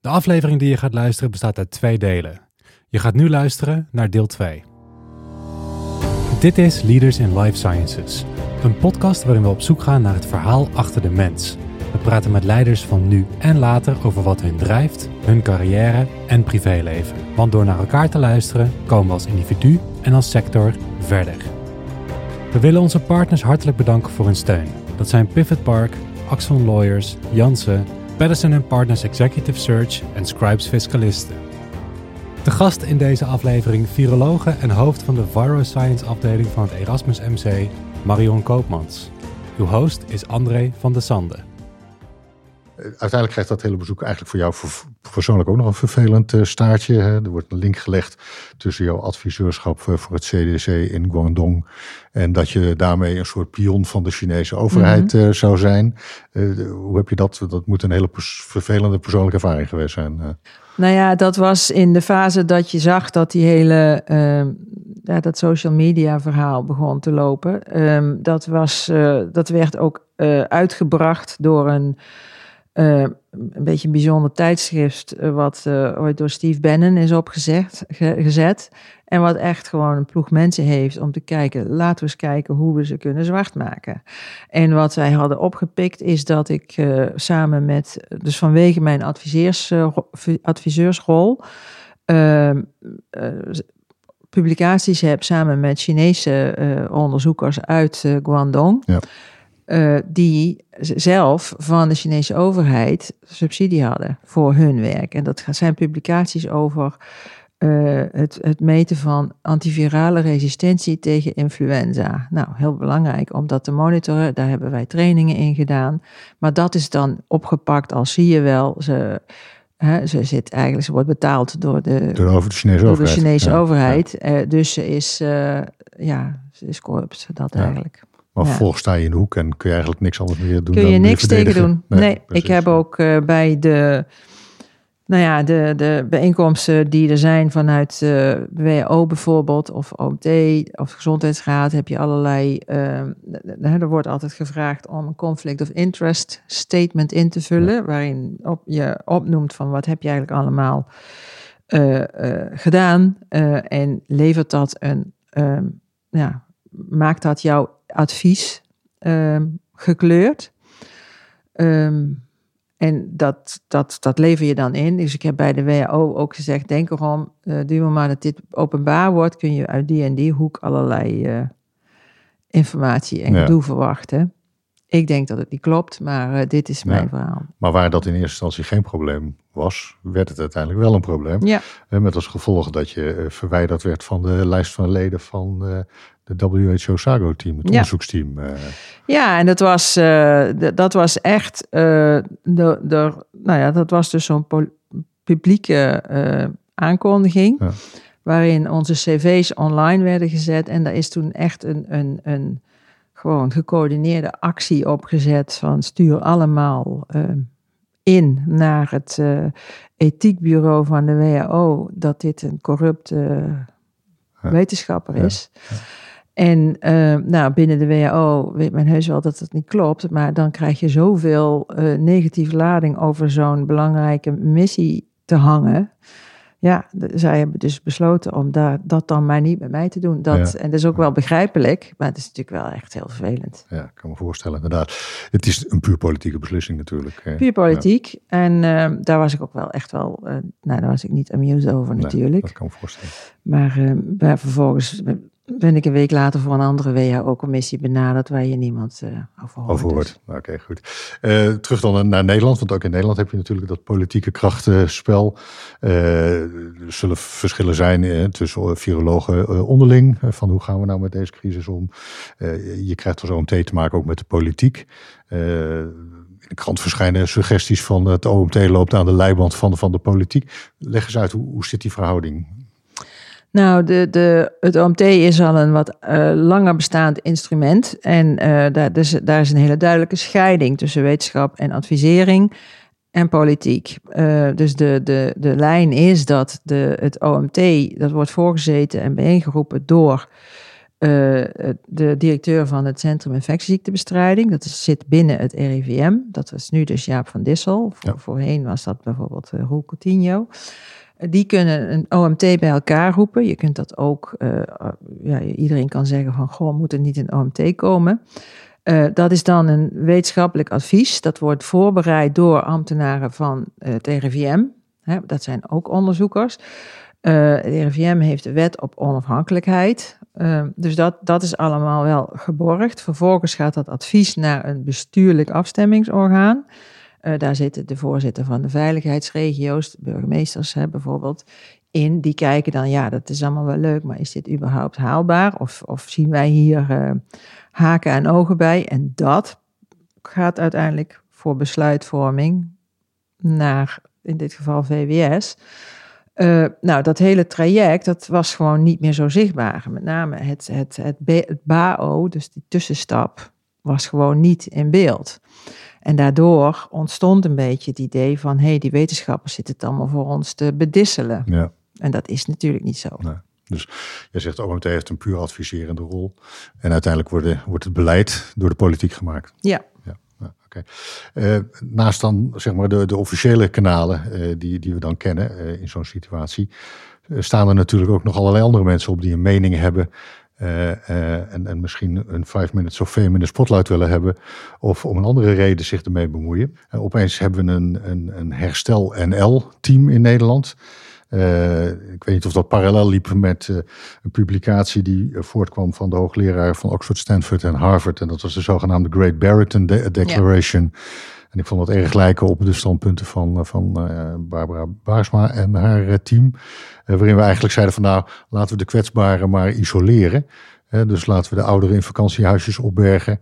De aflevering die je gaat luisteren bestaat uit twee delen. Je gaat nu luisteren naar deel 2. Dit is Leaders in Life Sciences, een podcast waarin we op zoek gaan naar het verhaal achter de mens. We praten met leiders van nu en later over wat hun drijft, hun carrière en privéleven. Want door naar elkaar te luisteren komen we als individu en als sector verder. We willen onze partners hartelijk bedanken voor hun steun. Dat zijn Pivot Park, Axon Lawyers, Jansen, Patterson Partners Executive Search en Scribes Fiscalisten. De gast in deze aflevering, virologe en hoofd van de Viroscience afdeling van het Erasmus MC, Marion Koopmans. Uw host is André van de Sande. Uiteindelijk krijgt dat hele bezoek eigenlijk voor jou persoonlijk ook nog een vervelend uh, staartje. Hè? Er wordt een link gelegd tussen jouw adviseurschap voor het CDC in Guangdong en dat je daarmee een soort pion van de Chinese overheid uh, zou zijn. Hoe heb je dat? Dat moet een hele pers vervelende persoonlijke ervaring geweest zijn. Nou ja, dat was in de fase dat je zag dat die hele ehm, ja, dat social media verhaal begon te lopen. Um, dat, was, dat werd ook uitgebracht door een uh, een beetje een bijzonder tijdschrift, uh, wat uh, ooit door Steve Bannon is opgezet. Ge gezet. En wat echt gewoon een ploeg mensen heeft om te kijken, laten we eens kijken hoe we ze kunnen zwart maken. En wat zij hadden opgepikt is dat ik samen met, dus vanwege mijn adviseurs, adviseursrol, ehm, publicaties heb samen met Chinese onderzoekers uit Guangdong. Ja. Uh, die zelf van de Chinese overheid subsidie hadden voor hun werk. En dat zijn publicaties over uh, het, het, meten van antivirale resistentie tegen influenza. Nou, heel belangrijk om dat te monitoren. Daar hebben wij trainingen in gedaan. Maar dat is dan opgepakt als zie je wel. Ze, hè, ze, zit eigenlijk, ze wordt betaald door de, door de Chinese door overheid. De Chinese overheid. Uh, dus ze is, ja, ze is corrupt, dat ja. eigenlijk. Maar ja. volgens sta je in de hoek en kun je eigenlijk niks anders meer doen. Kun je niks tegen doen? Nee, nee ik heb ook uh, bij de, nou ja, de, de bijeenkomsten die er zijn vanuit uh, WHO bijvoorbeeld, of OMT, of Gezondheidsraad, heb je allerlei. Uh, er wordt altijd gevraagd om een conflict of interest statement in te vullen, ja. waarin op, je opnoemt van wat heb je eigenlijk allemaal uh, gedaan en levert dat een, ja, maakt dat jouw advies um, gekleurd. Um, en dat, dat, dat lever je dan in. Dus ik heb bij de WHO ook gezegd: denk erom, uh, duur maar dat dit openbaar wordt, kun je uit die en die hoek allerlei uh, informatie en gedoe ja. verwachten. Ik denk dat het niet klopt, maar uh, dit is mijn verhaal. Maar waar dat in eerste instantie geen probleem was, werd het uiteindelijk wel een probleem. Ja. Met als gevolg dat je verwijderd werd van de lijst van leden van de WHO SAGO-team, het ja. onderzoeksteam. Uh. Ja, en dat was, uh, dat was echt, uh, de, de, nou ja, dat was dus zo'n publieke aankondiging. Ja. Waarin onze cv's online werden gezet. En daar is toen echt een, een, een gewoon gecoördineerde actie opgezet. Van stuur allemaal in naar het ethiekbureau van de WHO. Dat dit een corrupte wetenschapper is. Ja. En uh, nou, binnen de WHO weet men heus wel dat het niet klopt, maar dan krijg je zoveel uh, negatieve lading over zo'n belangrijke missie te hangen. Ja, zij hebben dus besloten om daar, dat dan maar niet met mij te doen. Dat, ja. En dat is ook wel begrijpelijk, maar het is natuurlijk wel echt heel vervelend. Ja, ik kan me voorstellen, inderdaad. Het is een puur politieke beslissing natuurlijk. Puur politiek. Ja. En uh, daar was ik ook wel echt wel, nou daar was ik niet amused over nee, natuurlijk. Dat kan me voorstellen. Maar, maar vervolgens ben ik een week later voor een andere WHO-commissie benaderd waar je niemand uh, over hoort. Over hoort. Dus. Oké, okay, goed. Uh, terug dan naar Nederland, want ook in Nederland heb je natuurlijk dat politieke krachtenspel. Uh, er zullen verschillen zijn tussen virologen onderling, van hoe gaan we nou met deze crisis om. je krijgt als OMT te maken ook met de politiek. in de krant verschijnen suggesties van het OMT loopt aan de leiband van, van de politiek. Leg eens uit, hoe, hoe zit die verhouding? Nou, de, de, het OMT is al een wat uh, langer bestaand instrument. En uh, daar, dus, daar is een hele duidelijke scheiding tussen wetenschap en advisering en politiek. Uh, dus de, de, de lijn is dat de, het OMT, dat wordt voorgezeten en bijeengeroepen door de directeur van het Centrum Infectieziektebestrijding. Dat zit binnen het RIVM. Dat was nu dus Jaap van Dissel. Voorheen was dat bijvoorbeeld Roel Coutinho. Die kunnen een OMT bij elkaar roepen. Je kunt dat ook, ja, iedereen kan zeggen van, goh, moet er niet een OMT komen? Uh, dat is dan een wetenschappelijk advies. Dat wordt voorbereid door ambtenaren van het RIVM. Hè, dat zijn ook onderzoekers. Uh, het RIVM heeft de wet op onafhankelijkheid. Uh, dus dat, dat is allemaal wel geborgd. Vervolgens gaat dat advies naar een bestuurlijk afstemmingsorgaan. Uh, daar zitten de voorzitter van de veiligheidsregio's, de burgemeesters hè, bijvoorbeeld, in. Die kijken dan, ja, dat is allemaal wel leuk, maar is dit überhaupt haalbaar? Of, of zien wij hier haken en ogen bij. En dat gaat uiteindelijk voor besluitvorming naar, in dit geval VWS. Eh, nou, dat hele traject, dat was gewoon niet meer zo zichtbaar. Met name het, het, het BAO, dus die tussenstap, was gewoon niet in beeld. En daardoor ontstond een beetje het idee van, hé, hey, die wetenschappers zitten het allemaal voor ons te bedisselen. Ja. En dat is natuurlijk niet zo. Nee. Dus je zegt OMT heeft een puur adviserende rol. En uiteindelijk wordt, wordt het beleid door de politiek gemaakt. Ja. ja. Oké. Uh, naast dan zeg maar de, de officiële kanalen uh, die, die we dan kennen uh, in zo'n situatie, staan er natuurlijk ook nog allerlei andere mensen op die een mening hebben. En, en misschien een five minutes of fame in de spotlight willen hebben. Of om een andere reden zich ermee bemoeien. opeens hebben we een, een, een herstel NL team in Nederland. Uh, ik weet niet of dat parallel liep met uh, een publicatie die uh, voortkwam van de hoogleraar van Oxford, Stanford en Harvard. En dat was de zogenaamde Great Barrington De Declaration. En ik vond dat erg lijken op de standpunten van, van Barbara Baarsma en haar team. waarin we eigenlijk zeiden van nou, laten we de kwetsbaren maar isoleren. dus laten we de ouderen in vakantiehuisjes opbergen.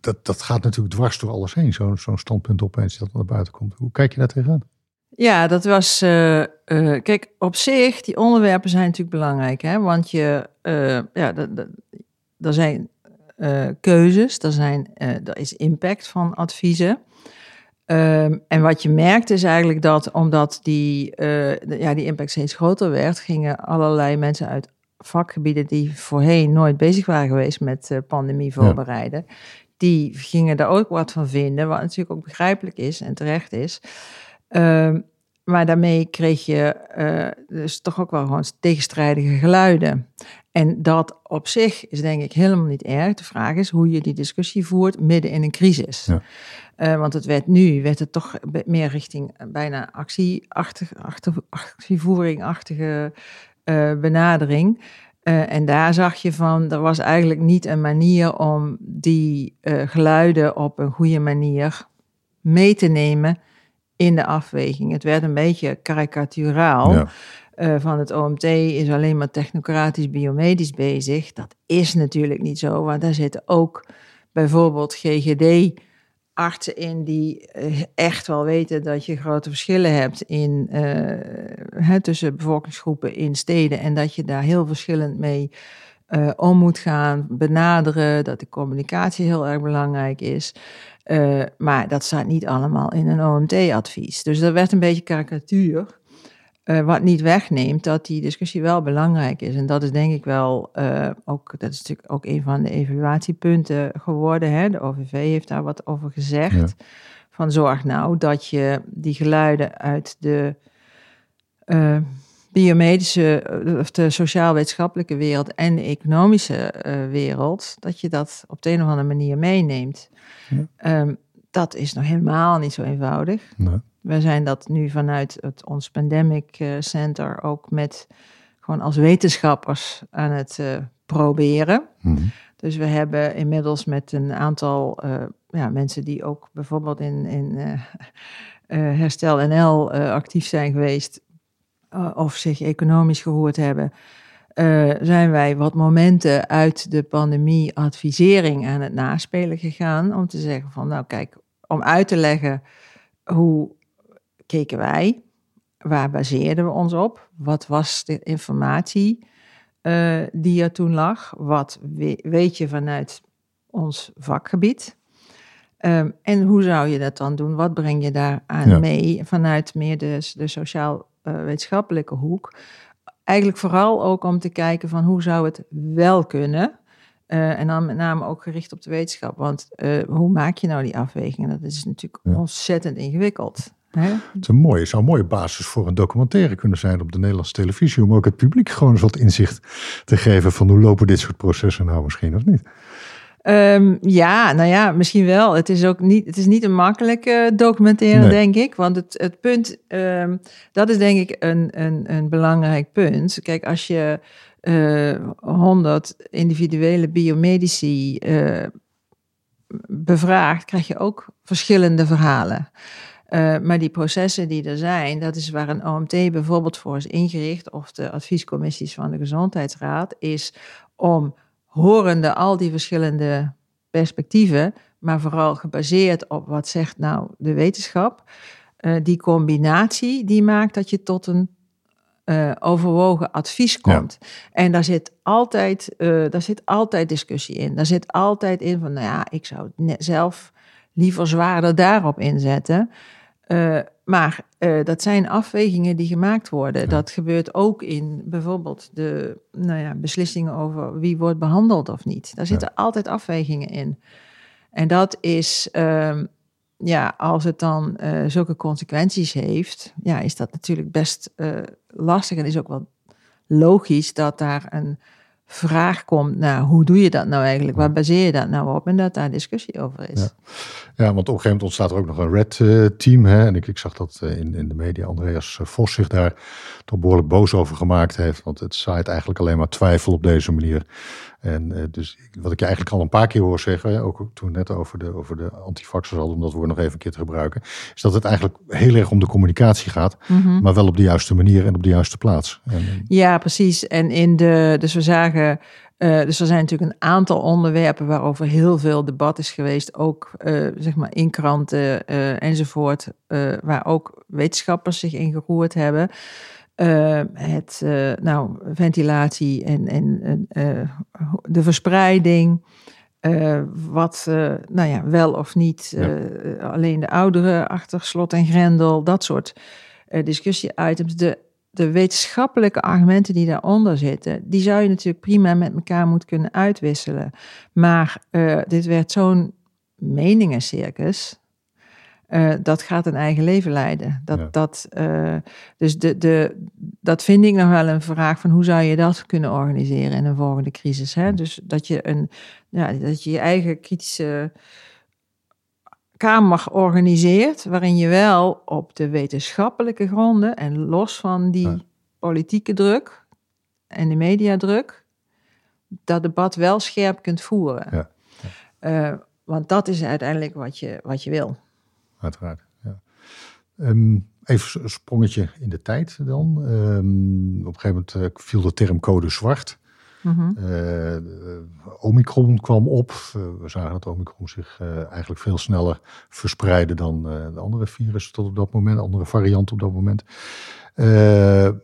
dat, dat gaat natuurlijk dwars door alles heen, zo'n zo'n standpunt opeens dat naar buiten komt. Hoe kijk je daar tegenaan? Ja, dat was. Uh, uh, kijk, op zich, die onderwerpen zijn natuurlijk belangrijk, hè? Want je, uh, ja, er zijn keuzes, er, zijn, er is impact van adviezen. Um, en wat je merkt is eigenlijk dat, omdat die, ja, die impact steeds groter werd, gingen allerlei mensen uit vakgebieden die voorheen nooit bezig waren geweest met pandemie voorbereiden, die gingen daar ook wat van vinden, wat natuurlijk ook begrijpelijk is en terecht is. Uh, maar daarmee kreeg je uh, dus toch ook wel gewoon tegenstrijdige geluiden. En dat op zich is denk ik helemaal niet erg. De vraag is hoe je die discussie voert midden in een crisis. Ja. Uh, want het werd nu, werd het toch meer richting bijna actieachtig, achter, actievoeringachtige uh, benadering. en daar zag je van, er was eigenlijk niet een manier om die geluiden op een goede manier mee te nemen in de afweging. Het werd een beetje karikaturaal. Uh, van het OMT is alleen maar technocratisch biomedisch bezig. Dat is natuurlijk niet zo, want daar zitten ook bijvoorbeeld GGD-artsen in die uh, echt wel weten dat je grote verschillen hebt in, uh, tussen bevolkingsgroepen in steden en dat je daar heel verschillend mee om moet gaan, benaderen, dat de communicatie heel erg belangrijk is. Uh, maar dat staat niet allemaal in een OMT-advies. Dus dat werd een beetje karikatuur. Uh, wat niet wegneemt dat die discussie wel belangrijk is. En dat is denk ik wel uh, ook, dat is natuurlijk ook een van de evaluatiepunten geworden. Hè? De OVV heeft daar wat over gezegd. Van zorg nou dat je die geluiden uit de biomedische of de sociaal-wetenschappelijke wereld en de economische wereld, dat je dat op de een of andere manier meeneemt. Ehm, dat is nog helemaal niet zo eenvoudig. Nee. We zijn dat nu vanuit het, ons Pandemic eh, Center ook met gewoon als wetenschappers aan het uh, proberen. Mhm. Dus we hebben inmiddels met een aantal uh, ja, mensen die ook bijvoorbeeld in, in Herstel NL actief zijn geweest, of zich economisch gehoord hebben, uh, zijn wij wat momenten uit de pandemie advisering aan het naspelen gegaan. Om te zeggen van, nou kijk, om uit te leggen hoe keken wij, waar baseerden we ons op, wat was de informatie uh, die er toen lag, wat we, weet je vanuit ons vakgebied. Um, en hoe zou je dat dan doen? Wat breng je daaraan ja. mee vanuit meer de, de sociaal-wetenschappelijke hoek? eigenlijk vooral ook om te kijken van hoe zou het wel kunnen. Uh, en dan met name ook gericht op de wetenschap. Want uh, hoe maak je nou die afwegingen? Dat is natuurlijk ja. ontzettend ingewikkeld. Hè? Het is een mooie, zou een mooie basis voor een documentaire kunnen zijn op de Nederlandse televisie. Om ook het publiek gewoon eens wat inzicht te geven van hoe lopen dit soort processen nou misschien of niet. Um, ja, nou ja, misschien wel. Het is ook niet, het is niet een makkelijke documentaire, nee. denk ik. Want het, het punt, um, dat is denk ik een, een, een belangrijk punt. Kijk, als je uh, 100 individuele biomedici uh, bevraagt, krijg je ook verschillende verhalen. Uh, maar die processen die er zijn, dat is waar een OMT bijvoorbeeld voor is ingericht, of de adviescommissies van de Gezondheidsraad, is om horende al die verschillende perspectieven, maar vooral gebaseerd op wat zegt nou de wetenschap, uh, die combinatie die maakt dat je tot een uh, overwogen advies komt. Ja. En daar zit, altijd, uh, daar zit altijd discussie in. Daar zit altijd in van, nou ja, ik zou het zelf liever zwaarder daarop inzetten. Uh, maar uh, dat zijn afwegingen die gemaakt worden. Ja. Dat gebeurt ook in bijvoorbeeld de nou ja, beslissingen over wie wordt behandeld of niet. Daar zitten ja. altijd afwegingen in. En dat is, uh, ja, als het dan uh, zulke consequenties heeft, ja, is dat natuurlijk best lastig. En is ook wel logisch dat daar een vraag komt naar hoe doe je dat nou eigenlijk? Waar baseer je dat nou op? En dat daar discussie over is. Ja, ja want op een gegeven moment ontstaat er ook nog een red uh, team. Hè? En ik, ik zag dat uh, in, in de media Andreas Vos zich daar toch behoorlijk boos over gemaakt heeft. Want het zaait eigenlijk alleen maar twijfel op deze manier. En uh, dus wat ik je eigenlijk al een paar keer hoor zeggen, ook toen net over de, over de antifaxers hadden, om dat woord nog even een keer te gebruiken, is dat het eigenlijk heel erg om de communicatie gaat, mm -hmm. maar wel op de juiste manier en op de juiste plaats. En, ja, precies. En in de, dus we zagen uh, dus er zijn natuurlijk een aantal onderwerpen waarover heel veel debat is geweest, ook uh, zeg maar in kranten enzovoort, waar ook wetenschappers zich in geroerd hebben. Het, nou, ventilatie en, en de verspreiding. wat, nou ja, wel of niet, ja. alleen de ouderen achter slot en grendel, dat soort discussie-items. De de wetenschappelijke argumenten die daaronder zitten, die zou je natuurlijk prima met elkaar moeten kunnen uitwisselen. Maar dit werd zo'n meningencircus. Uh, dat gaat een eigen leven leiden. Dat, ja. dat, uh, dus de, de, dat vind ik nog wel een vraag van hoe zou je dat kunnen organiseren in een volgende crisis. Hè? Dus dat je, een, ja, dat je je eigen kritische kamer organiseert, waarin je wel op de wetenschappelijke gronden en los van die ja. politieke druk en de mediadruk, dat debat wel scherp kunt voeren. Uh, want dat is uiteindelijk wat je, wat je wil. Uiteraard. Ja. Um, even een sprongetje in de tijd dan. Um, op een gegeven moment uh, viel de term code zwart. Mm-hmm. Uh, Omicron kwam op. Uh, we zagen dat Omicron zich uh, eigenlijk veel sneller verspreidde dan de andere virussen tot op dat moment, andere varianten op dat moment.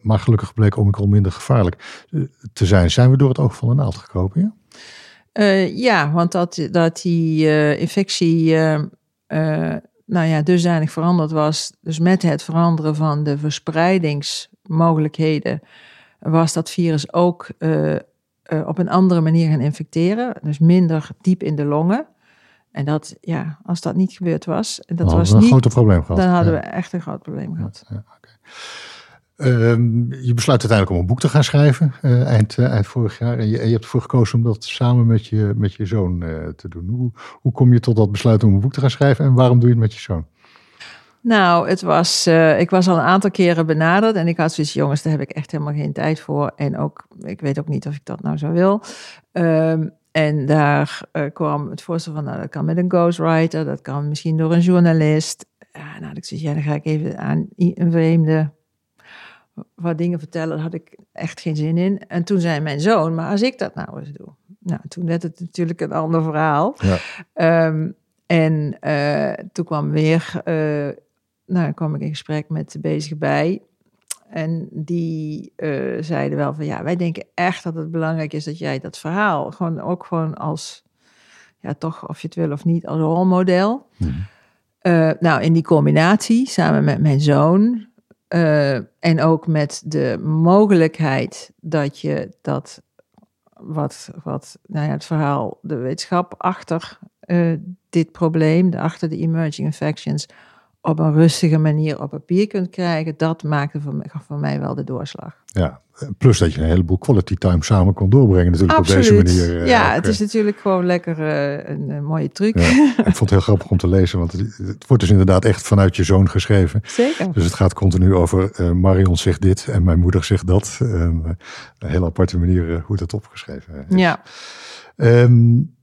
maar gelukkig bleek Omicron minder gevaarlijk te zijn. Zijn we door het oog van de naald gekropen? Ja, ja want dat, dat die infectie nou ja, dusdanig veranderd was, dus met het veranderen van de verspreidingsmogelijkheden, was dat virus ook uh, uh, op een andere manier gaan infecteren. Dus minder diep in de longen. En dat, ja, als dat niet gebeurd was. En dat was een niet, groot probleem gehad. Dan hadden ja. we echt een groot probleem gehad. Ja, okay. Um, je besluit uiteindelijk om een boek te gaan schrijven eind, uh, eind vorig jaar. En je, hebt ervoor gekozen om dat samen met je, met je zoon te doen. Hoe, hoe kom je tot dat besluit om een boek te gaan schrijven en waarom doe je het met je zoon? Nou, het was, ik was al een aantal keren benaderd en ik had zoiets, jongens, daar heb ik echt helemaal geen tijd voor. En ook, ik weet ook niet of ik dat nou zo wil. Um, en daar kwam het voorstel van, nou, dat kan met een ghostwriter, dat kan misschien door een journalist. Ja, nou, ik zei, ja, dan ga ik even aan een vreemde wat dingen vertellen. Daar had ik echt geen zin in. En toen zei mijn zoon, maar als ik dat nou eens doe. Nou, toen werd het natuurlijk een ander verhaal. Ja. Um, en uh, toen kwam weer nou, dan kwam ik in gesprek met de bezige bij. En die uh, zeiden wel van ja, wij denken echt dat het belangrijk is dat jij dat verhaal gewoon ook gewoon als, ja, toch of je het wil of niet, als rolmodel. Mm. Uh, nou, in die combinatie, samen met mijn zoon, en ook met de mogelijkheid dat je dat, wat, wat nou ja, het verhaal, de wetenschap achter dit probleem, achter de emerging infections, op een rustige manier op papier kunt krijgen, dat maakte voor mij, voor mij wel de doorslag. Ja, plus dat je een heleboel quality time samen kon doorbrengen natuurlijk op deze manier. Eh, ja, het is natuurlijk gewoon lekker uh, een, mooie truc. ik vond het heel grappig om te lezen, want het, het, wordt dus inderdaad echt vanuit je zoon geschreven. Zeker. Dus het gaat continu over uh, Marion zegt dit en mijn moeder zegt dat. een hele aparte manier hoe dat opgeschreven is. Ja. Um,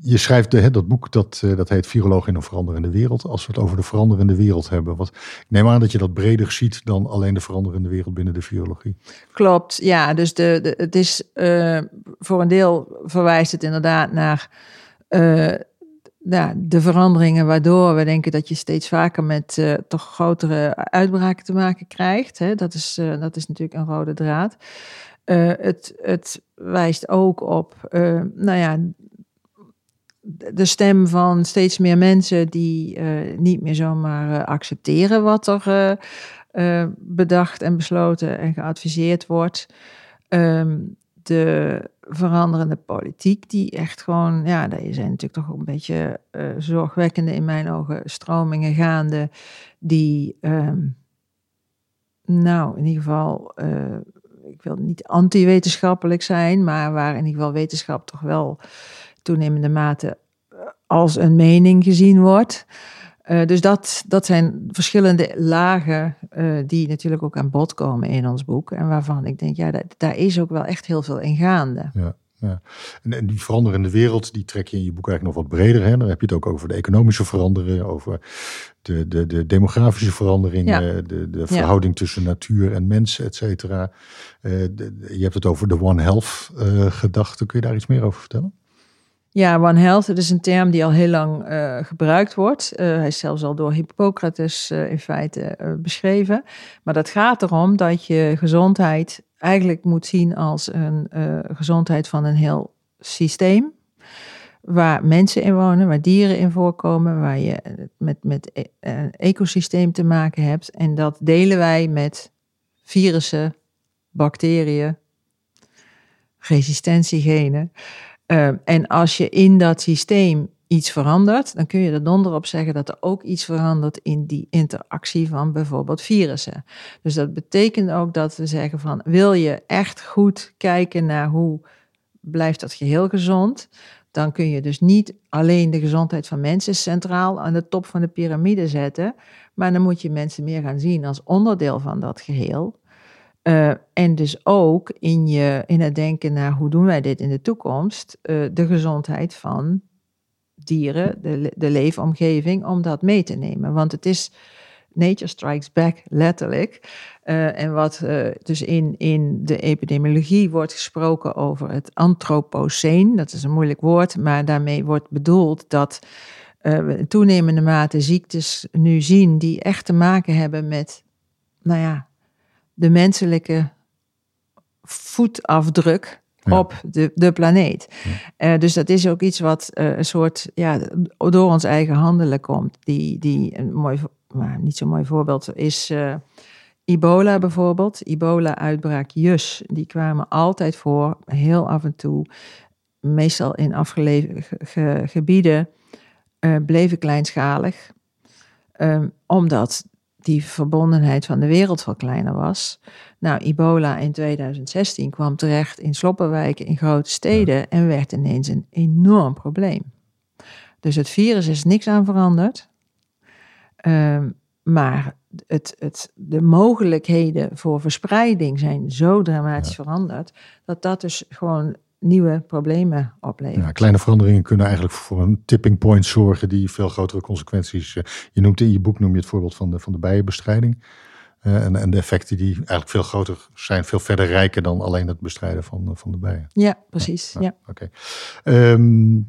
je schrijft hè, dat boek, dat, eh, dat heet Viroloog in een veranderende wereld. Als we het over de veranderende wereld hebben. Wat, ik neem aan dat je dat breder ziet dan alleen de veranderende wereld binnen de virologie. Klopt, ja. Dus de, het is uh, voor een deel verwijst het inderdaad naar ja, de veranderingen waardoor we denken dat je steeds vaker met toch grotere uitbraken te maken krijgt. Hè. Dat, is, dat is natuurlijk een rode draad. het, het wijst ook op, nou ja, de stem van steeds meer mensen die uh, niet meer zomaar uh, accepteren wat er uh, bedacht en besloten en geadviseerd wordt. Um, de veranderende politiek, die echt gewoon, ja, daar zijn natuurlijk toch een beetje zorgwekkende in mijn ogen stromingen gaande, die, um, nou, in ieder geval, ik wil niet anti-wetenschappelijk zijn, maar waar in ieder geval wetenschap toch wel toenemende mate eh, als een mening gezien wordt. Uh, dus dat, dat zijn verschillende lagen uh, die natuurlijk ook aan bod komen in ons boek. En waarvan ik denk, ja, daar is ook wel echt heel veel in gaande. Ja. Ja. En, en, die veranderende wereld, die trek je in je boek eigenlijk nog wat breder. Hè? Dan heb je het ook over de economische veranderingen, over de, de, de demografische veranderingen, ja. de, de verhouding ja. tussen natuur en mens, et cetera. Uh, je hebt het over de One Health gedachte. Kun je daar iets meer over vertellen? Ja, One Health, is een term die al heel lang uh, gebruikt wordt. Uh, hij is zelfs al door Hippocrates uh, in feite beschreven. Maar dat gaat erom dat je gezondheid eigenlijk moet zien als een gezondheid van een heel systeem. Waar mensen in wonen, waar dieren in voorkomen, waar je met, met een ecosysteem te maken hebt. En dat delen wij met virussen, bacteriën, resistentiegenen. Uh, en als je in dat systeem iets verandert, dan kun je er donder op zeggen dat er ook iets verandert in die interactie van bijvoorbeeld virussen. Dus dat betekent ook dat we zeggen van wil je echt goed kijken naar hoe blijft dat geheel gezond, dan kun je dus niet alleen de gezondheid van mensen centraal aan de top van de piramide zetten, maar dan moet je mensen meer gaan zien als onderdeel van dat geheel. Uh, en dus ook in, je, in het denken naar hoe doen wij dit in de toekomst, uh, de gezondheid van dieren, de, de leefomgeving, om dat mee te nemen. Want het is nature strikes back, letterlijk. Uh, en wat dus in, in de epidemiologie wordt gesproken over het antropoceen, dat is een moeilijk woord, maar daarmee wordt bedoeld dat we toenemende mate ziektes nu zien die echt te maken hebben met, nou ja, de menselijke voetafdruk op de, de planeet. Uh, dus dat is ook iets wat uh, een soort, ja, door ons eigen handelen komt. Die, die een mooi, maar niet zo'n mooi voorbeeld is uh, ebola bijvoorbeeld. Ebola-uitbraakjes, die kwamen altijd voor, heel af en toe, meestal in afgelegen ge, gebieden, bleven kleinschalig. Um, omdat die verbondenheid van de wereld veel kleiner was. Nou, ebola in 2016 kwam terecht in sloppenwijken in grote steden en werd ineens een enorm probleem. Dus het virus is niks aan veranderd. Um, maar het, het, de mogelijkheden voor verspreiding zijn zo dramatisch veranderd dat dat dus gewoon nieuwe problemen opleveren. Ja, kleine veranderingen kunnen eigenlijk voor een tipping point zorgen die veel grotere consequenties. Uh, je noemt in je boek noem je het voorbeeld van de, van de bijenbestrijding. Uh, en, en de effecten die eigenlijk veel groter zijn, veel verder rijken dan alleen het bestrijden van, van de bijen. Ja, precies. Ja, Oké. Okay. Um,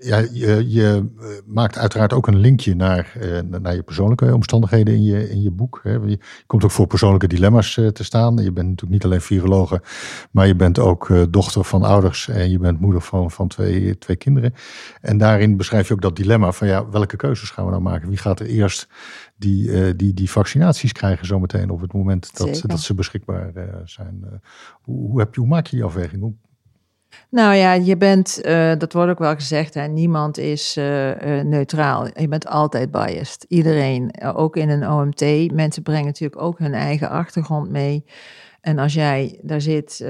Ja, je, je, maakt uiteraard ook een linkje naar, naar je persoonlijke omstandigheden in je, in je boek. Je komt ook voor persoonlijke dilemma's te staan. Je bent natuurlijk niet alleen virologe, maar je bent ook dochter van ouders en je bent moeder van, van twee, twee kinderen. En daarin beschrijf je ook dat dilemma van ja, welke keuzes gaan we nou maken? Wie gaat er eerst die, die, die vaccinaties krijgen zometeen op het moment dat, dat ze beschikbaar zijn. Hoe, hoe, heb je, hoe maak je die afweging? Hoe... Nou ja, je bent, dat wordt ook wel gezegd, hè, niemand is neutraal. Je bent altijd biased. Iedereen, ook in een OMT. Mensen brengen natuurlijk ook hun eigen achtergrond mee. En als jij daar zit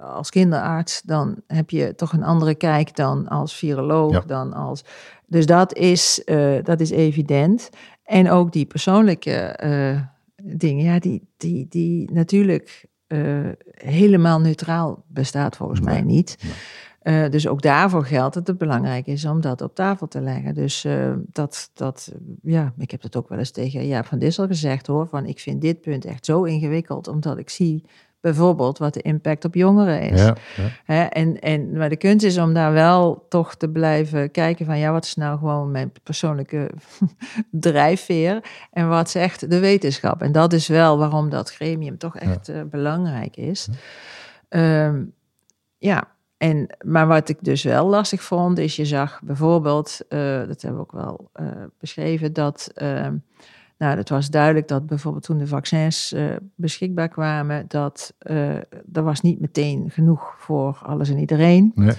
als kinderarts, dan heb je toch een andere kijk dan als viroloog, ja. dan als... Dus dat is, dat is evident. En ook die persoonlijke dingen, ja, die, die, die natuurlijk uh, helemaal neutraal bestaat volgens mij niet. Uh, dus ook daarvoor geldt dat het belangrijk is om dat op tafel te leggen. Dus dat, dat, ja, ik heb dat ook wel eens tegen Jaap van Dissel gezegd hoor. Van ik vind dit punt echt zo ingewikkeld, omdat ik zie bijvoorbeeld wat de impact op jongeren is. Ja, ja. en, en, maar de kunst is om daar wel toch te blijven kijken van ja, wat is nou gewoon mijn persoonlijke drijfveer en wat zegt de wetenschap. En dat is wel waarom dat gremium toch echt uh, belangrijk is. Um, ja, en, maar wat ik dus wel lastig vond, is je zag bijvoorbeeld, uh, dat hebben we ook wel uh, beschreven, dat uh, nou, het was duidelijk dat bijvoorbeeld toen de vaccins uh, beschikbaar kwamen, dat uh, er was niet meteen genoeg voor alles en iedereen. Nee.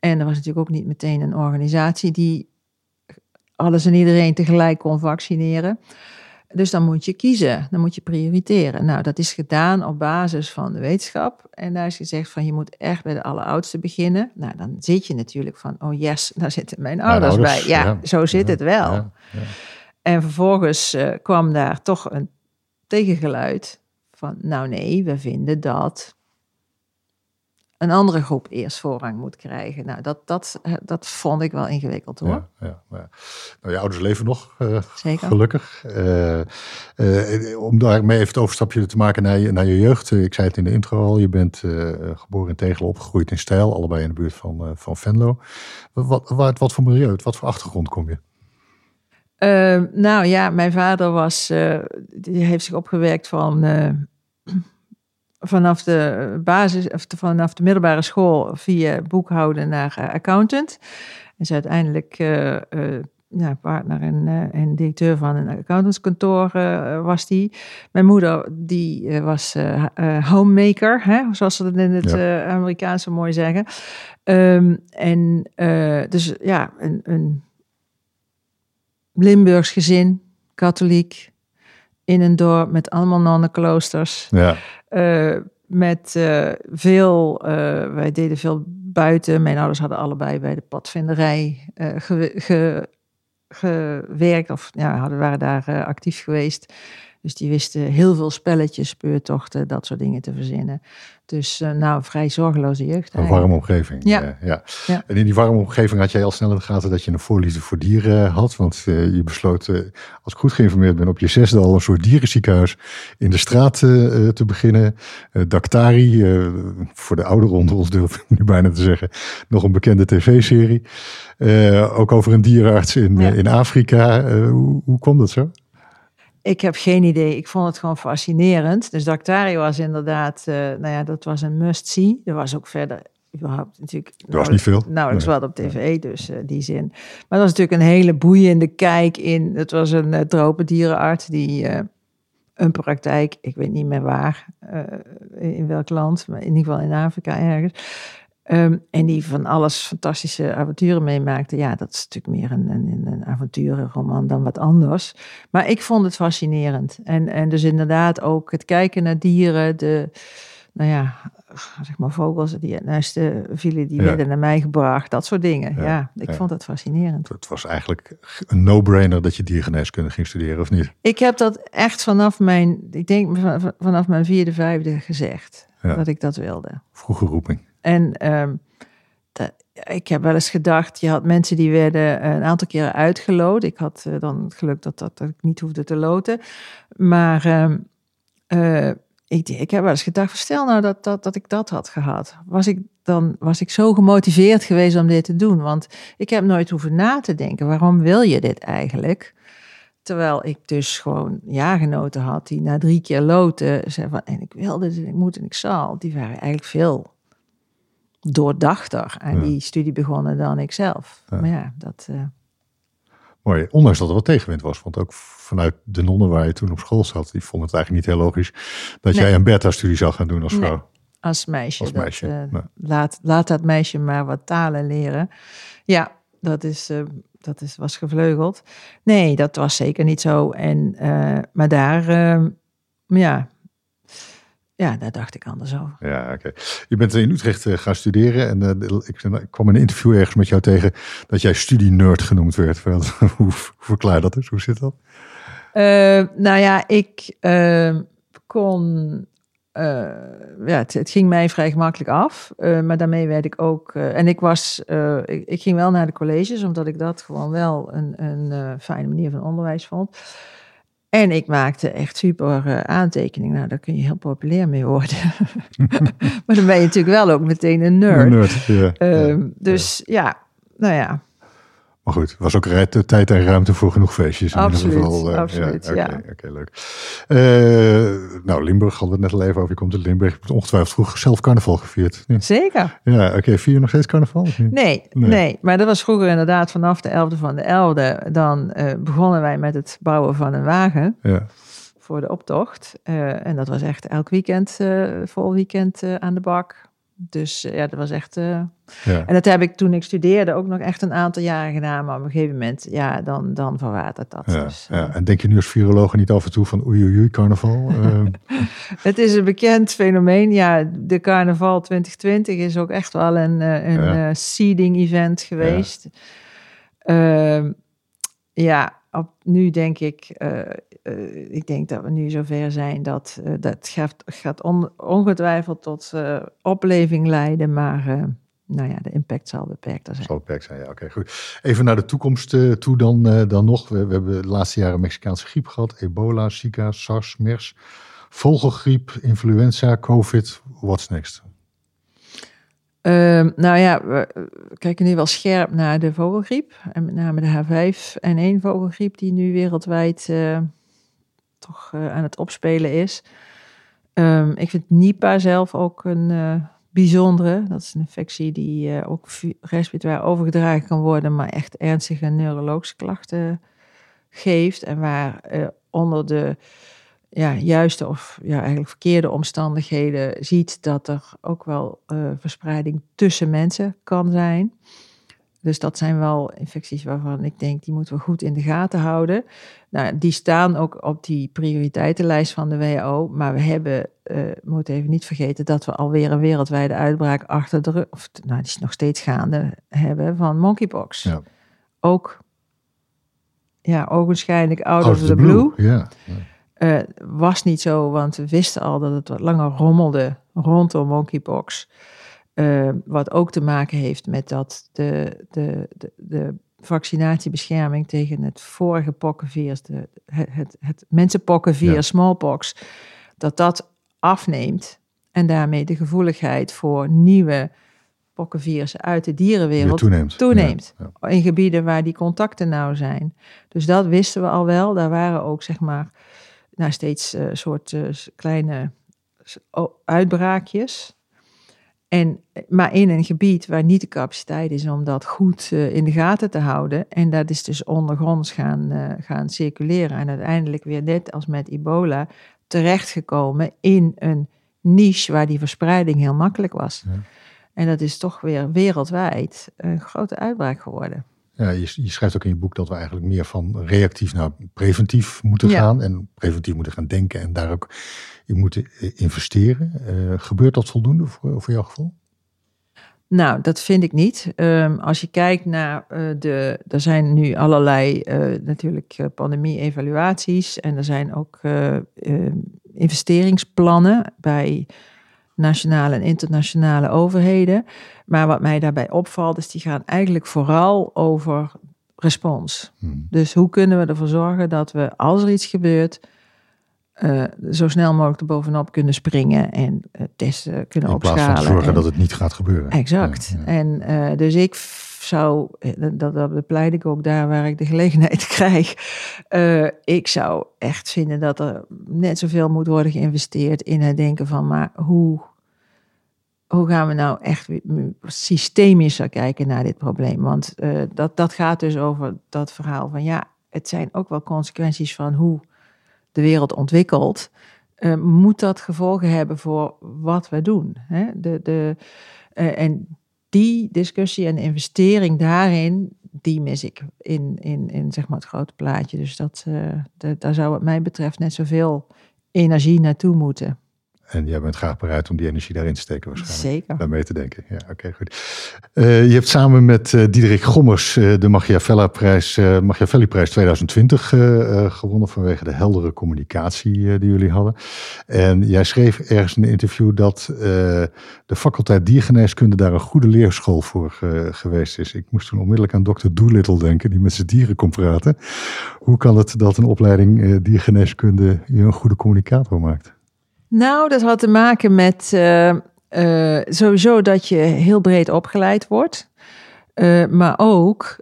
En er was natuurlijk ook niet meteen een organisatie die alles en iedereen tegelijk kon vaccineren. Dus dan moet je kiezen, dan moet je prioriteren. Nou, dat is gedaan op basis van de wetenschap. En daar is gezegd van je moet echt bij de alleroudste beginnen. Nou, dan zit je natuurlijk van, oh yes, daar zitten mijn ouders, bij. Ja, zo zit het wel. Ja, en vervolgens uh, kwam daar toch een tegengeluid van, nou nee, we vinden dat een andere groep eerst voorrang moet krijgen. Nou, dat, dat, eh, dat vond ik wel ingewikkeld hoor. Ja, ja, ja. Nou, je ouders leven nog, uh, Zeker. gelukkig. Uh, uh, om daarmee even het overstapje te maken naar je, naar je jeugd. ik zei het in de intro al, je bent geboren in Tegelen, opgegroeid in Stijl, allebei in de buurt van, van Venlo. Wat, wat, wat voor milieu, wat voor achtergrond kom je? Uh, nou ja, mijn vader was, uh, die heeft zich opgewerkt van uh, vanaf de basis, of vanaf de middelbare school via boekhouden naar accountant. En is uiteindelijk ja, partner en, en, directeur van een accountantskantoor was die. Mijn moeder die was homemaker, hè, zoals ze dat in het ja. Amerikaans zo mooi zeggen. Um, en dus ja, een, een Limburgs gezin, katholiek, in een dorp met allemaal nonnenkloosters. Ja. Uh, met uh, veel, uh, wij deden veel buiten. Mijn ouders hadden allebei bij de padvinderij ge, ge, gewerkt of ja, hadden, waren daar actief geweest. Dus die wisten heel veel spelletjes, speurtochten, dat soort dingen te verzinnen. Dus uh, nou, vrij zorgeloze jeugd. Een warme omgeving. Ja. ja. ja. En in die warme omgeving had jij al snel in de gaten dat je een voorliefde voor dieren had. Want uh, je besloot, als ik goed geïnformeerd ben, op je zesde al een soort dierenziekenhuis in de straat te beginnen. Daktari, voor de ouderen onder ons durf ik nu bijna te zeggen, nog een bekende tv-serie. ook over een dierenarts in, ja. in Afrika. hoe, hoe kwam dat zo? Ik heb geen idee. Ik vond het gewoon fascinerend. Dus Dactari was inderdaad, uh, nou ja, dat was een must-see. Er was ook verder überhaupt natuurlijk... Er was niet veel. Nauwelijks nee. wat op tv, dus uh, die zin. Maar dat was natuurlijk een hele boeiende kijk in... Het was een uh, tropendierenarts die een praktijk, ik weet niet meer waar, in welk land, maar in ieder geval in Afrika ergens Um, en die van alles fantastische avonturen meemaakte. Ja, dat is natuurlijk meer een, een, een avonturenroman dan wat anders. Maar ik vond het fascinerend. En, en dus inderdaad ook het kijken naar dieren, de, nou ja, zeg maar vogels die het nesten vielen, die werden naar mij gebracht. Dat soort dingen. Ja, ik vond het fascinerend. Het was eigenlijk een no-brainer dat je diergeneeskunde ging studeren, of niet? Ik heb dat echt vanaf mijn, ik denk vanaf mijn vierde, vijfde gezegd. Dat ik dat wilde. Vroege roeping. En um, ik heb wel eens gedacht, je had mensen die werden een aantal keren uitgeloot. Ik had uh, dan het geluk dat, dat, ik niet hoefde te loten. Maar uh, ik, ik heb wel eens gedacht, stel nou dat, dat, dat ik dat had gehad. Was ik dan was ik zo gemotiveerd geweest om dit te doen. Want ik heb nooit hoeven na te denken, waarom wil je dit eigenlijk? Terwijl ik dus gewoon jaargenoten had die na drie keer loten zeiden van... en ik wilde dit, ik moet en ik zal. Die waren eigenlijk veel doordachter aan die studie begonnen dan ik zelf. Maar ja, dat... Uh... Mooi, ondanks dat er wat tegenwind was. Want ook vanuit de nonnen waar je toen op school zat... die vonden het eigenlijk niet heel logisch... dat jij een beta-studie zou gaan doen als vrouw. als meisje. Als meisje. Dat, uh, laat, laat dat meisje maar wat talen leren. Ja, dat is... Uh, dat is, was gevleugeld. Nee, dat was zeker niet zo. En, maar daar, ja, ja, daar dacht ik anders over. Ja, oké. Je bent in Utrecht uh, gaan studeren en uh, ik, ik, kwam in een interview ergens met jou tegen dat jij studie-nerd genoemd werd. hoe, hoe verklaar dat eens? Hoe zit dat? Uh, nou ja, ik ehm, kon. ja, het, het, ging mij vrij gemakkelijk af, maar daarmee werd ik ook. en ik was. Ik, ik, ging wel naar de colleges, omdat ik dat gewoon wel een, een fijne manier van onderwijs vond. En ik maakte echt super uh, aantekeningen. Nou, daar kun je heel populair mee worden. maar dan ben je natuurlijk wel ook meteen een nerd. Een nerd ja, ehm, dus ja. nou ja. Maar goed, was ook tijd en ruimte voor genoeg feestjes. In absoluut, geval. Uh, absoluut, ja. Oké, okay, leuk. Uh, nou, Limburg hadden we het net al even over. Je komt uit Limburg. Je hebt ongetwijfeld vroeger zelf carnaval gevierd. Ja. Zeker. Ja, oké. Okay. Vier je nog steeds carnaval? Nee, nee, nee, Maar dat was vroeger inderdaad vanaf de 11e van de 11e. Dan uh, begonnen wij met het bouwen van een wagen. Ja. Voor de optocht. en dat was echt elk weekend, vol weekend aan de bak dus eh, ja, dat was echt. Ja. En dat heb ik toen ik studeerde ook nog echt een aantal jaren gedaan. Maar op een gegeven moment, ja, dan, dan verwatert dat. Ja, dus, ja. Eh. En denk je nu als viroloog niet af en toe van oei oei, oei carnaval? het is een bekend fenomeen. Ja, de carnaval 2020 is ook echt wel een, een seeding event geweest. Ja, ehm, ja op, nu denk ik uh, ik denk dat we nu zover zijn dat uh, dat gaat, gaat on, ongetwijfeld tot opleving leiden, maar nou ja, de impact zal beperkter zijn. Zal beperkt zijn, ja, oké, goed. Even naar de toekomst toe dan, dan nog. We, we, hebben de laatste jaren Mexicaanse griep gehad, ebola, Zika, SARS, MERS, vogelgriep, influenza, COVID. What's next? Uh, nou ja, we kijken nu wel scherp naar de vogelgriep. En met name de H5N1 vogelgriep, die nu wereldwijd uh, toch aan het opspelen is. Um, ik vind Nipah zelf ook een bijzondere. Dat is een infectie die ook respiratoire overgedragen kan worden, maar echt ernstige neurologische klachten geeft. En waar onder de ja, juiste of ja, eigenlijk verkeerde omstandigheden ziet dat er ook wel uh, verspreiding tussen mensen kan zijn. Dus dat zijn wel infecties waarvan ik denk, die moeten we goed in de gaten houden. Nou, die staan ook op die prioriteitenlijst van de WHO. Maar we hebben, uh, moeten even niet vergeten, dat we alweer een wereldwijde uitbraak achter de rug, of nou, die is nog steeds gaande, hebben van monkeypox. Ja. Ook, ja, ogenschijnlijk out, out of the, blue. Uh, was niet zo, want we wisten al dat het wat langer rommelde rondom monkeypox. Uh, wat ook te maken heeft met dat de, de, de, de vaccinatiebescherming tegen het vorige pokkenvirus, de, het, het, het mensenpokkenvirus, smallpox, dat dat afneemt. En daarmee de gevoeligheid voor nieuwe pokkenvirussen uit de dierenwereld toeneemt. toeneemt In gebieden waar die contacten nou zijn. Dus dat wisten we al wel. Daar waren ook zeg maar nou, steeds uh, soort uh, kleine uitbraakjes. En, maar in een gebied waar niet de capaciteit is om dat goed uh, in de gaten te houden. En dat is dus ondergronds gaan, uh, gaan circuleren. En uiteindelijk weer net als met ebola terechtgekomen in een niche waar die verspreiding heel makkelijk was. Ja. En dat is toch weer wereldwijd een grote uitbraak geworden. Ja, je, je, schrijft ook in je boek dat we eigenlijk meer van reactief naar preventief moeten gaan. En preventief moeten gaan denken en daar ook in moeten investeren. Uh, gebeurt dat voldoende voor, voor jouw gevoel? Nou, dat vind ik niet. Um, als je kijkt naar uh, de. Er zijn nu allerlei uh, natuurlijk pandemie-evaluaties. En er zijn ook investeringsplannen bij nationale en internationale overheden. Maar wat mij daarbij opvalt, is die gaan eigenlijk vooral over respons. Hmm. Dus hoe kunnen we ervoor zorgen dat we, als er iets gebeurt, uh, zo snel mogelijk er bovenop kunnen springen en uh, testen kunnen opschalen. In plaats van zorgen dat het niet gaat gebeuren. Exact. En uh, dus ik zou, dat, dat bepleit ik ook daar waar ik de gelegenheid krijg. ik zou echt vinden dat er net zoveel moet worden geïnvesteerd in het denken van, maar hoe, hoe gaan we nou echt systemischer kijken naar dit probleem? Want dat, dat gaat dus over dat verhaal van, ja, het zijn ook wel consequenties van hoe de wereld ontwikkelt, uh, moet dat gevolgen hebben voor wat we doen. Hè? De, de, uh, en die discussie en investering daarin, die mis ik in, in, in zeg maar het grote plaatje. Dus dat, daar zou wat mij betreft net zoveel energie naartoe moeten. En jij bent graag bereid om die energie daarin te steken waarschijnlijk. Zeker. Daar mee te denken. Ja, oké, goed. Uh, je hebt samen met uh, Diederik Gommers uh, de Machiavelli-prijs Machiavelli 2020 gewonnen vanwege de heldere communicatie die jullie hadden. En jij schreef ergens in een interview dat de faculteit diergeneeskunde daar een goede leerschool voor geweest is. Ik moest toen onmiddellijk aan dokter Doolittle denken, die met zijn dieren kon praten. Hoe kan het dat een opleiding diergeneeskunde je een goede communicator maakt? Nou, dat had te maken met uh, uh, sowieso dat je heel breed opgeleid wordt. Uh, maar ook,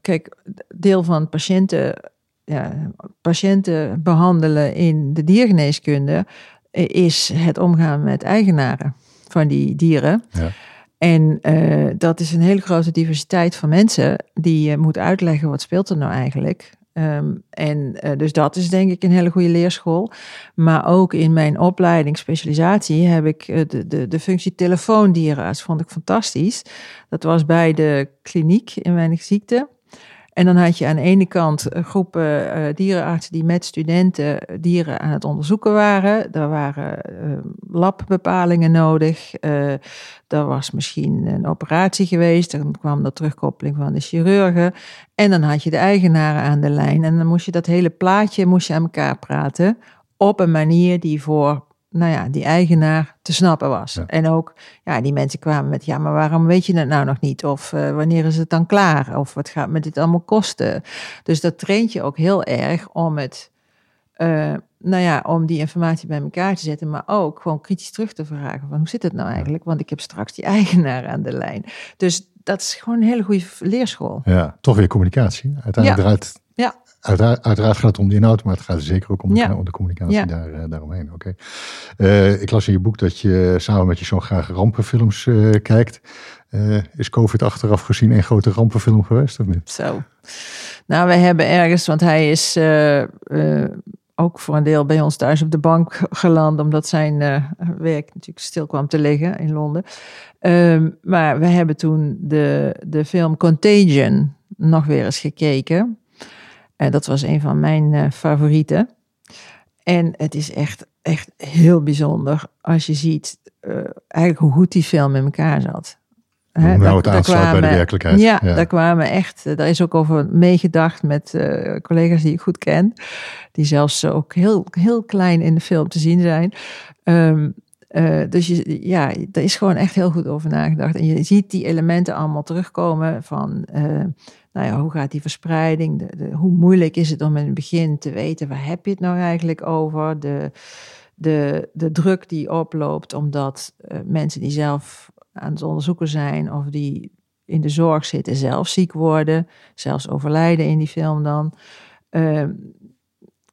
kijk, deel van patiënten, ja, patiënten behandelen in de diergeneeskunde is het omgaan met eigenaren van die dieren. Ja. En dat is een hele grote diversiteit van mensen die je moet uitleggen wat speelt er nou eigenlijk. Um, en uh, dus dat is denk ik een hele goede leerschool. Maar ook in mijn opleiding, specialisatie, heb ik uh, de, de, de functie telefoondierenarts. Vond ik fantastisch. Dat was bij de kliniek in weinig ziekte. En dan had je aan de ene kant groepen uh, dierenartsen die met studenten dieren aan het onderzoeken waren. Er waren labbepalingen nodig. Er was misschien een operatie geweest. Dan kwam de terugkoppeling van de chirurgen. En dan had je de eigenaren aan de lijn. En dan moest je dat hele plaatje moest je aan elkaar praten. Op een manier die voor nou ja, die eigenaar te snappen was. En ook, ja, die mensen kwamen met, ja, maar waarom weet je het nou nog niet? Of uh, wanneer is het dan klaar? Of wat gaat met dit allemaal kosten? Dus dat traint je ook heel erg om het, uh, nou ja, om die informatie bij elkaar te zetten, maar ook gewoon kritisch terug te vragen van, hoe zit het nou eigenlijk? Want ik heb straks die eigenaar aan de lijn. Dus dat is gewoon een hele goede leerschool. Ja, toch weer communicatie. Uiteindelijk ja. eruit ja. Uiteraard, uiteraard, gaat het om de inhoud, maar het gaat zeker ook om, de, om de communicatie daar, uh, daaromheen. Oké. Okay. Uh, ik las in je boek dat je samen met je zoon graag rampenfilms uh, kijkt. is COVID achteraf gezien een grote rampenfilm geweest of niet? Zo. Nou, we hebben ergens, want hij is ook voor een deel bij ons thuis op de bank geland, omdat zijn werk natuurlijk stil kwam te liggen in Londen. Ehm, maar we hebben toen de, de film Contagion nog weer eens gekeken. En dat was een van mijn uh, favorieten. En het is echt, echt heel bijzonder als je ziet uh, eigenlijk hoe goed die film in elkaar zat. Hoe nou het aansluit bij de werkelijkheid. Ja, ja, daar kwamen echt, daar is ook over meegedacht met uh, collega's die ik goed ken. Die zelfs ook heel, heel klein in de film te zien zijn. Um, uh, dus je, ja, er is gewoon echt heel goed over nagedacht. En je ziet die elementen allemaal terugkomen van uh, nou ja, hoe gaat die verspreiding? De, de, hoe moeilijk is het om in het begin te weten waar heb je het nou eigenlijk over? De, de, de druk die oploopt omdat uh, mensen die zelf aan het onderzoeken zijn of die in de zorg zitten zelf ziek worden, zelfs overlijden in die film dan.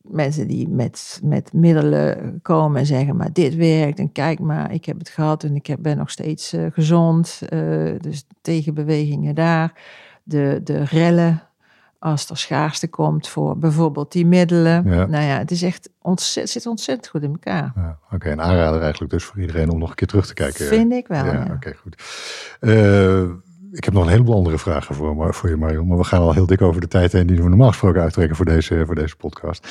Mensen die met, met middelen komen en zeggen, maar dit werkt en kijk maar, ik heb het gehad en ik ben nog steeds uh, gezond. Uh, dus tegenbewegingen daar de, de rellen als er schaarste komt voor bijvoorbeeld die middelen. Nou ja, het is echt ontzettend, zit ontzettend goed in elkaar. Ja, Oké, okay, een aanrader eigenlijk dus voor iedereen om nog een keer terug te kijken. Vind ik wel, ja. Oké, goed. Uh, ik heb nog een heleboel andere vragen voor, voor je, Mario. Maar we gaan al heel dik over de tijd heen die we normaal gesproken uittrekken voor deze, voor deze podcast.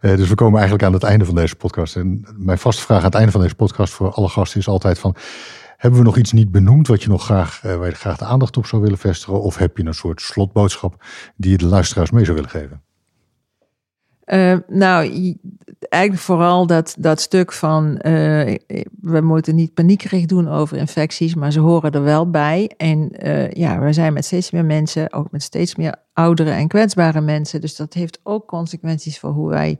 Uh, dus we komen eigenlijk aan het einde van deze podcast. En mijn vaste vraag aan het einde van deze podcast voor alle gasten is altijd van... Hebben we nog iets niet benoemd wat je nog graag, uh, waar je graag de aandacht op zou willen vestigen? Of heb je een soort slotboodschap die je de luisteraars mee zou willen geven? Uh, nou, eigenlijk vooral dat, dat stuk van uh, we moeten niet paniekerig doen over infecties, maar ze horen er wel bij. En uh, ja, we zijn met steeds meer mensen, ook met steeds meer oudere en kwetsbare mensen. Dus dat heeft ook consequenties voor hoe wij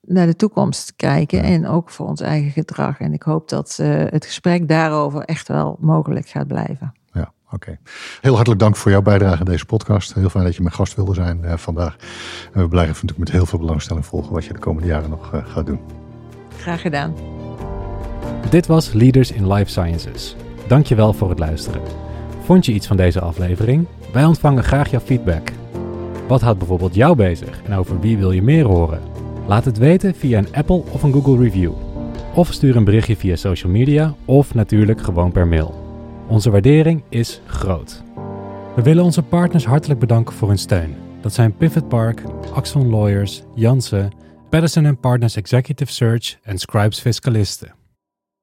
naar de toekomst kijken en ook voor ons eigen gedrag. En ik hoop dat het gesprek daarover echt wel mogelijk gaat blijven. Oké. Heel hartelijk dank voor jouw bijdrage aan deze podcast. Heel fijn dat je mijn gast wilde zijn uh, vandaag. En we blijven natuurlijk met heel veel belangstelling volgen wat je de komende jaren nog uh, gaat doen. Graag gedaan. Dit was Leaders in Life Sciences. Dankjewel voor het luisteren. Vond je iets van deze aflevering? Wij ontvangen graag jouw feedback. Wat houdt bijvoorbeeld jou bezig en over wie wil je meer horen? Laat het weten via een Apple of een Google review. Of stuur een berichtje via social media of natuurlijk gewoon per mail. Onze waardering is groot. We willen onze partners hartelijk bedanken voor hun steun. Dat zijn Pivot Park, Axon Lawyers, Janssen, Patterson Partners Executive Search en Scribes Fiscalisten.